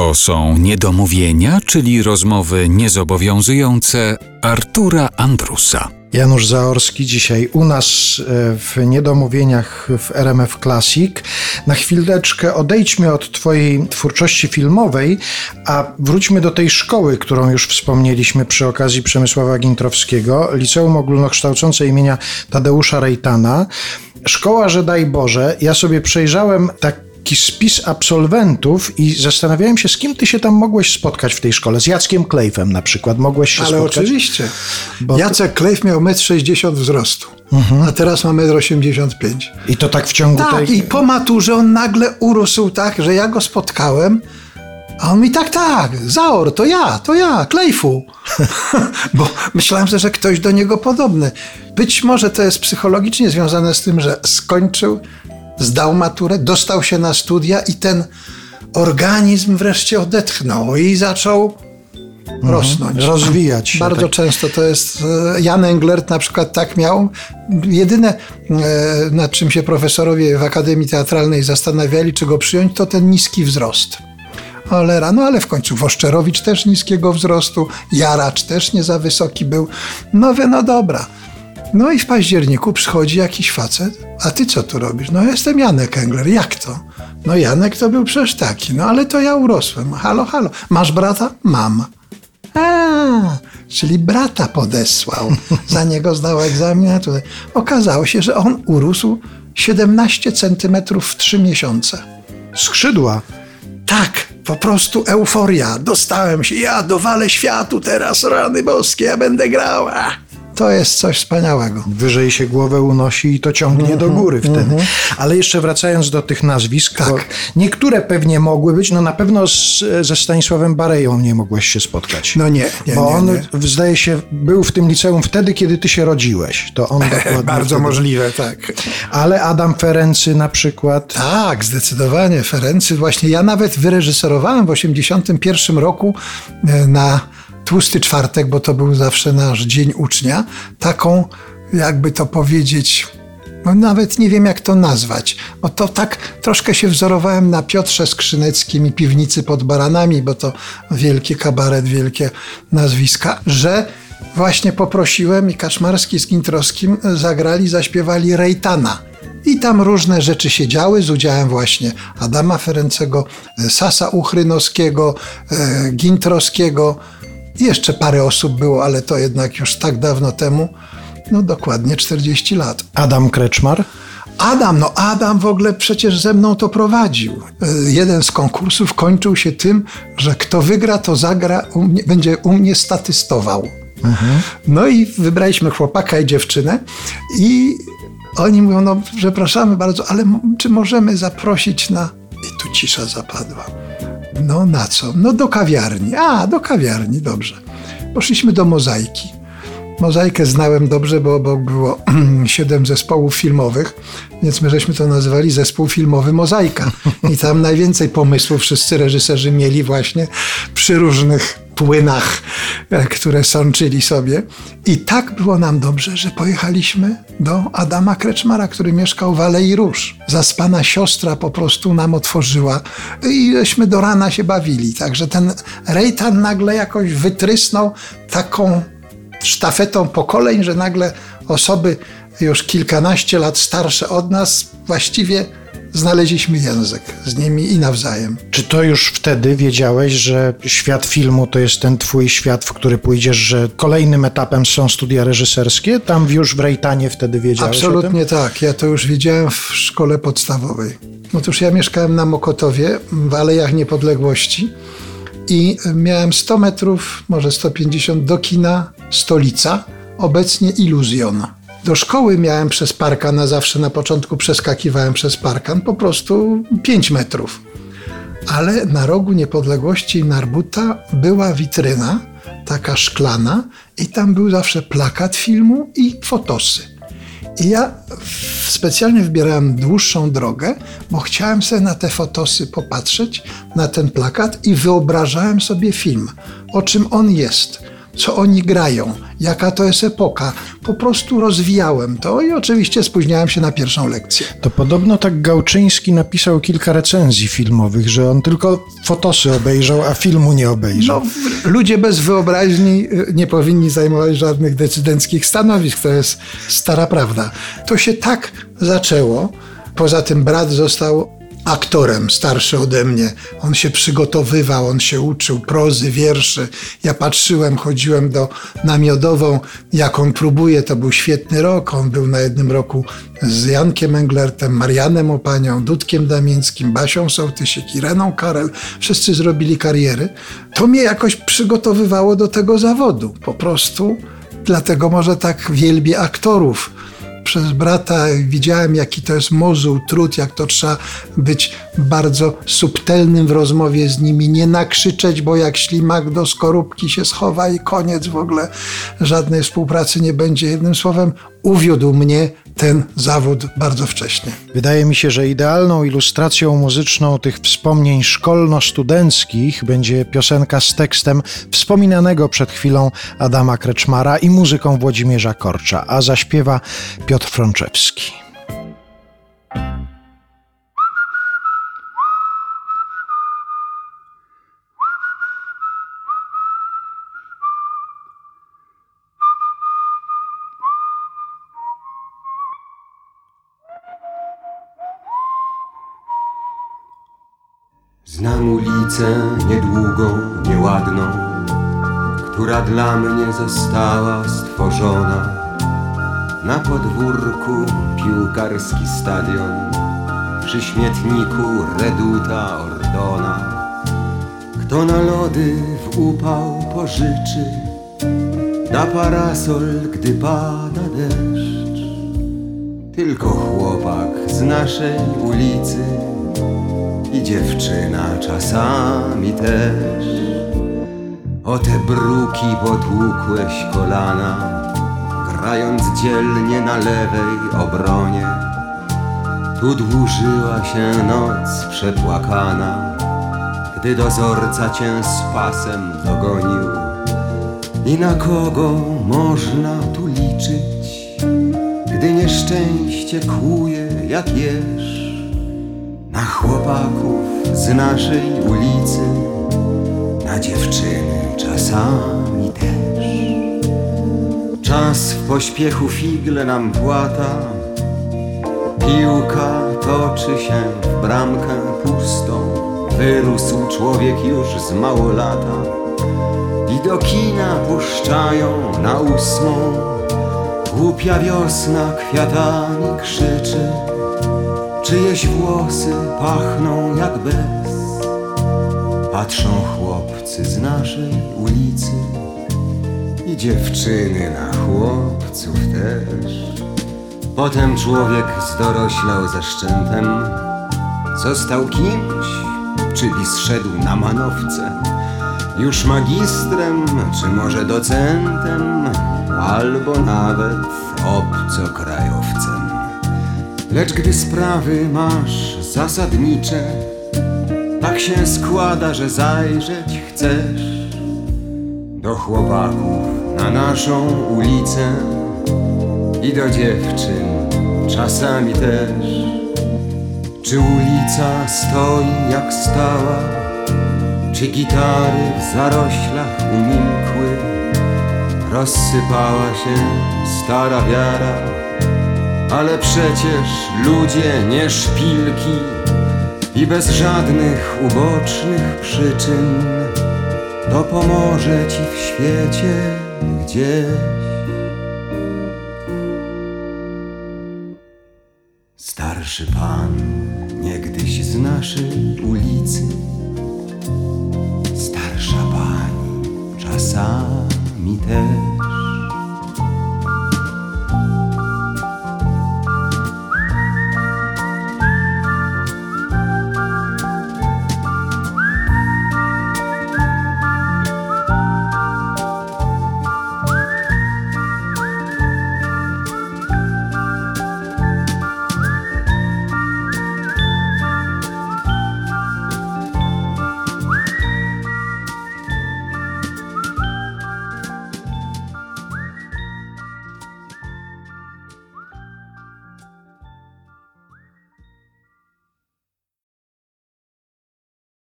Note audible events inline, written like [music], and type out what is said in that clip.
To są niedomówienia, czyli rozmowy niezobowiązujące Artura Andrusa. Janusz Zaorski dzisiaj u nas e, w Niedomówieniach w RMF Classic. Na chwileczkę odejdźmy od Twojej twórczości filmowej, a wróćmy do tej szkoły, którą już wspomnieliśmy przy okazji Przemysława Gintrowskiego, Liceum Ogólnokształcące imienia Tadeusza Rejtana. Szkoła, że daj Boże, ja sobie przejrzałem tak taki spis absolwentów i zastanawiałem się, z kim ty się tam mogłeś spotkać w tej szkole. Z Jackiem Klejfem na przykład mogłeś się Ale spotkać? oczywiście. Bo Jacek Klejf miał 1,60 m wzrostu, a teraz ma 1,85 m. I to tak w ciągu Tak, tej... i po maturze on nagle urósł tak, że ja go spotkałem, a on mi tak, tak, Zaor, to ja, to ja, Klejfu. [laughs] Bo myślałem, że ktoś do niego podobny. Być może to jest psychologicznie związane z tym, że skończył, zdał maturę, dostał się na studia i ten organizm wreszcie odetchnął i zaczął rosnąć. Rozwijać się, Bardzo tak. często to jest. e, Jan Englert na przykład tak miał. Jedyne, e, nad czym się profesorowie w Akademii Teatralnej zastanawiali, czy go przyjąć, to ten niski wzrost. Cholera, no ale w końcu Woszczerowicz też niskiego wzrostu, Jaracz też nie za wysoki był. No wie, no dobra. No i w październiku przychodzi jakiś facet, a ty co tu robisz? No jestem Janek Engler, jak to? No Janek to był przecież taki, no ale to ja urosłem. Halo, halo, masz brata? Mam. A, czyli brata podesłał. [laughs] Za niego zdał egzamin. a tutaj. Okazało się, że on urósł 17 centymetrów w 3 miesiące. Skrzydła. Tak, po prostu euforia. Dostałem się, ja dowalę światu teraz, rany boskie, ja będę grała. To jest coś wspaniałego. Wyżej się głowę unosi i to ciągnie do góry wtedy. Ale jeszcze wracając do tych nazwisk, Tak. niektóre pewnie mogły być, no na pewno z, ze Stanisławem Bareją nie mogłeś się spotkać. No nie, nie, Bo nie, on, nie. zdaje się, był w tym liceum wtedy, kiedy ty się rodziłeś. To on dokładnie [laughs] Bardzo wtedy. możliwe, tak. Ale Adam Ferency na przykład. Tak, zdecydowanie. Ferency. Właśnie ja nawet wyreżyserowałem w 81 roku e, na Tłusty Czwartek, bo to był zawsze nasz Dzień Ucznia, taką, jakby to powiedzieć, no nawet nie wiem jak to nazwać, bo to tak troszkę się wzorowałem na Piotrze Skrzyneckim i Piwnicy pod Baranami, bo to wielki kabaret, wielkie nazwiska, że właśnie poprosiłem i Kaczmarski z Gintrowskim zagrali, zaśpiewali Rejtana. I tam różne rzeczy się działy z udziałem właśnie Adama Ferencego, Sasa Uchrynowskiego, e, Gintrowskiego. Jeszcze parę osób było, ale to jednak już tak dawno temu, no dokładnie 40 lat. Adam Kreczmar. Adam, no Adam w ogóle przecież ze mną to prowadził. E, Jeden z konkursów kończył się tym, że kto wygra, to zagra, u mnie, będzie u mnie statystował. No i wybraliśmy chłopaka i dziewczynę i oni mówią, no przepraszamy bardzo, ale czy możemy zaprosić na... I tu cisza zapadła. No na co? No do kawiarni. A, do kawiarni, dobrze. Poszliśmy do mozaiki. Mozaikę znałem dobrze, bo obok było [clears throat] siedem zespołów filmowych, więc my żeśmy to nazywali zespół filmowy Mozaika. I tam najwięcej pomysłów wszyscy reżyserzy mieli właśnie przy różnych płynach, które sączyli sobie. I tak było nam dobrze, że pojechaliśmy do Adama Kreczmara, który mieszkał w Alei Róż. Zaspana siostra po prostu nam otworzyła i żeśmy do rana się bawili. Także ten Rejtan nagle jakoś wytrysnął taką sztafetą pokoleń, że nagle osoby już kilkanaście lat starsze od nas właściwie znaleźliśmy język z nimi i nawzajem. Czy to już wtedy wiedziałeś, że świat filmu to jest ten twój świat, w który pójdziesz, że kolejnym etapem są studia reżyserskie? Tam już w Rejtanie wtedy wiedziałeś? Absolutnie tak. Ja to już wiedziałem w szkole podstawowej. Otóż ja mieszkałem na Mokotowie w Alejach Niepodległości i miałem 100 metrów, może 150 do kina Stolica, obecnie Iluzjon. Do szkoły miałem przez parkan, na zawsze na początku przeskakiwałem przez parkan, po prostu 5 metrów. Ale na rogu Niepodległości Narbuta była witryna, taka szklana, i tam był zawsze plakat filmu i fotosy. I ja specjalnie wybierałem dłuższą drogę, bo chciałem sobie na te fotosy popatrzeć, na ten plakat i wyobrażałem sobie film, o czym on jest. Co oni grają, jaka to jest epoka. Po prostu rozwijałem to i oczywiście spóźniałem się na pierwszą lekcję. To podobno tak Gałczyński napisał kilka recenzji filmowych, że on tylko fotosy obejrzał, a filmu nie obejrzał. No, ludzie bez wyobraźni y, nie powinni zajmować żadnych decydenckich stanowisk. To jest stara prawda. To się tak zaczęło. Poza tym brat został aktorem starszy ode mnie. On się przygotowywał, on się uczył prozy, wierszy. Ja patrzyłem, chodziłem do namiodową, jak on próbuje. To był świetny rok. On był na jednym roku z Jankiem Englertem, Marianem Opanią, Dudkiem Damińskim, Basią Sołtysik, Ireną Karel. Wszyscy zrobili kariery. To mnie jakoś przygotowywało do tego zawodu. Po prostu dlatego może tak wielbię aktorów przez brata widziałem, jaki to jest mozuł, trud, jak to trzeba być bardzo subtelnym w rozmowie z nimi, nie nakrzyczeć, bo jak ślimak do skorupki się schowa i koniec w ogóle żadnej współpracy nie będzie. Jednym słowem, uwiódł mnie ten zawód bardzo wcześnie. Wydaje mi się, że idealną ilustracją muzyczną tych wspomnień szkolno-studenckich będzie piosenka z tekstem wspominanego przed chwilą Adama Kreczmara i muzyką Włodzimierza Korcza, a zaśpiewa Piotr Frączewski. Znam ulicę niedługą, nieładną, która dla mnie została stworzona. Na podwórku piłkarski stadion, przy śmietniku reduta Ordona. Kto na lody w upał pożyczy, da parasol, gdy pada deszcz. Tylko chłopak z naszej ulicy i dziewczyna czasami też. O te bruki potłukłeś kolana, grając dzielnie na lewej obronie. Tu dłużyła się noc przepłakana, gdy dozorca cię z pasem dogonił. I na kogo można tu liczyć, gdy nieszczęście kłuje jak jeż? Chłopaków z naszej ulicy, na dziewczyny czasami też. Czas w pośpiechu figle nam płata, piłka toczy się w bramkę pustą. Wyrósł człowiek już z mało lata i do kina puszczają na ósmą. Głupia wiosna kwiatami krzyczy. Czyjeś włosy pachną jak bez? Patrzą chłopcy z naszej ulicy I dziewczyny na chłopców też. Potem człowiek zdoroślał ze szczętem Został kimś, czyli zszedł na manowce? Już magistrem, czy może docentem? Albo nawet obcokrajowcem Lecz gdy sprawy masz zasadnicze, tak się składa, że zajrzeć chcesz do chłopaków na naszą ulicę i do dziewczyn czasami też. Czy ulica stoi jak stała, czy gitary w zaroślach umilkły, rozsypała się stara wiara. Ale przecież ludzie nie szpilki i bez żadnych ubocznych przyczyn to pomoże ci w świecie gdzieś. Starszy pan niegdyś z naszej ulicy, starsza pani czasami też.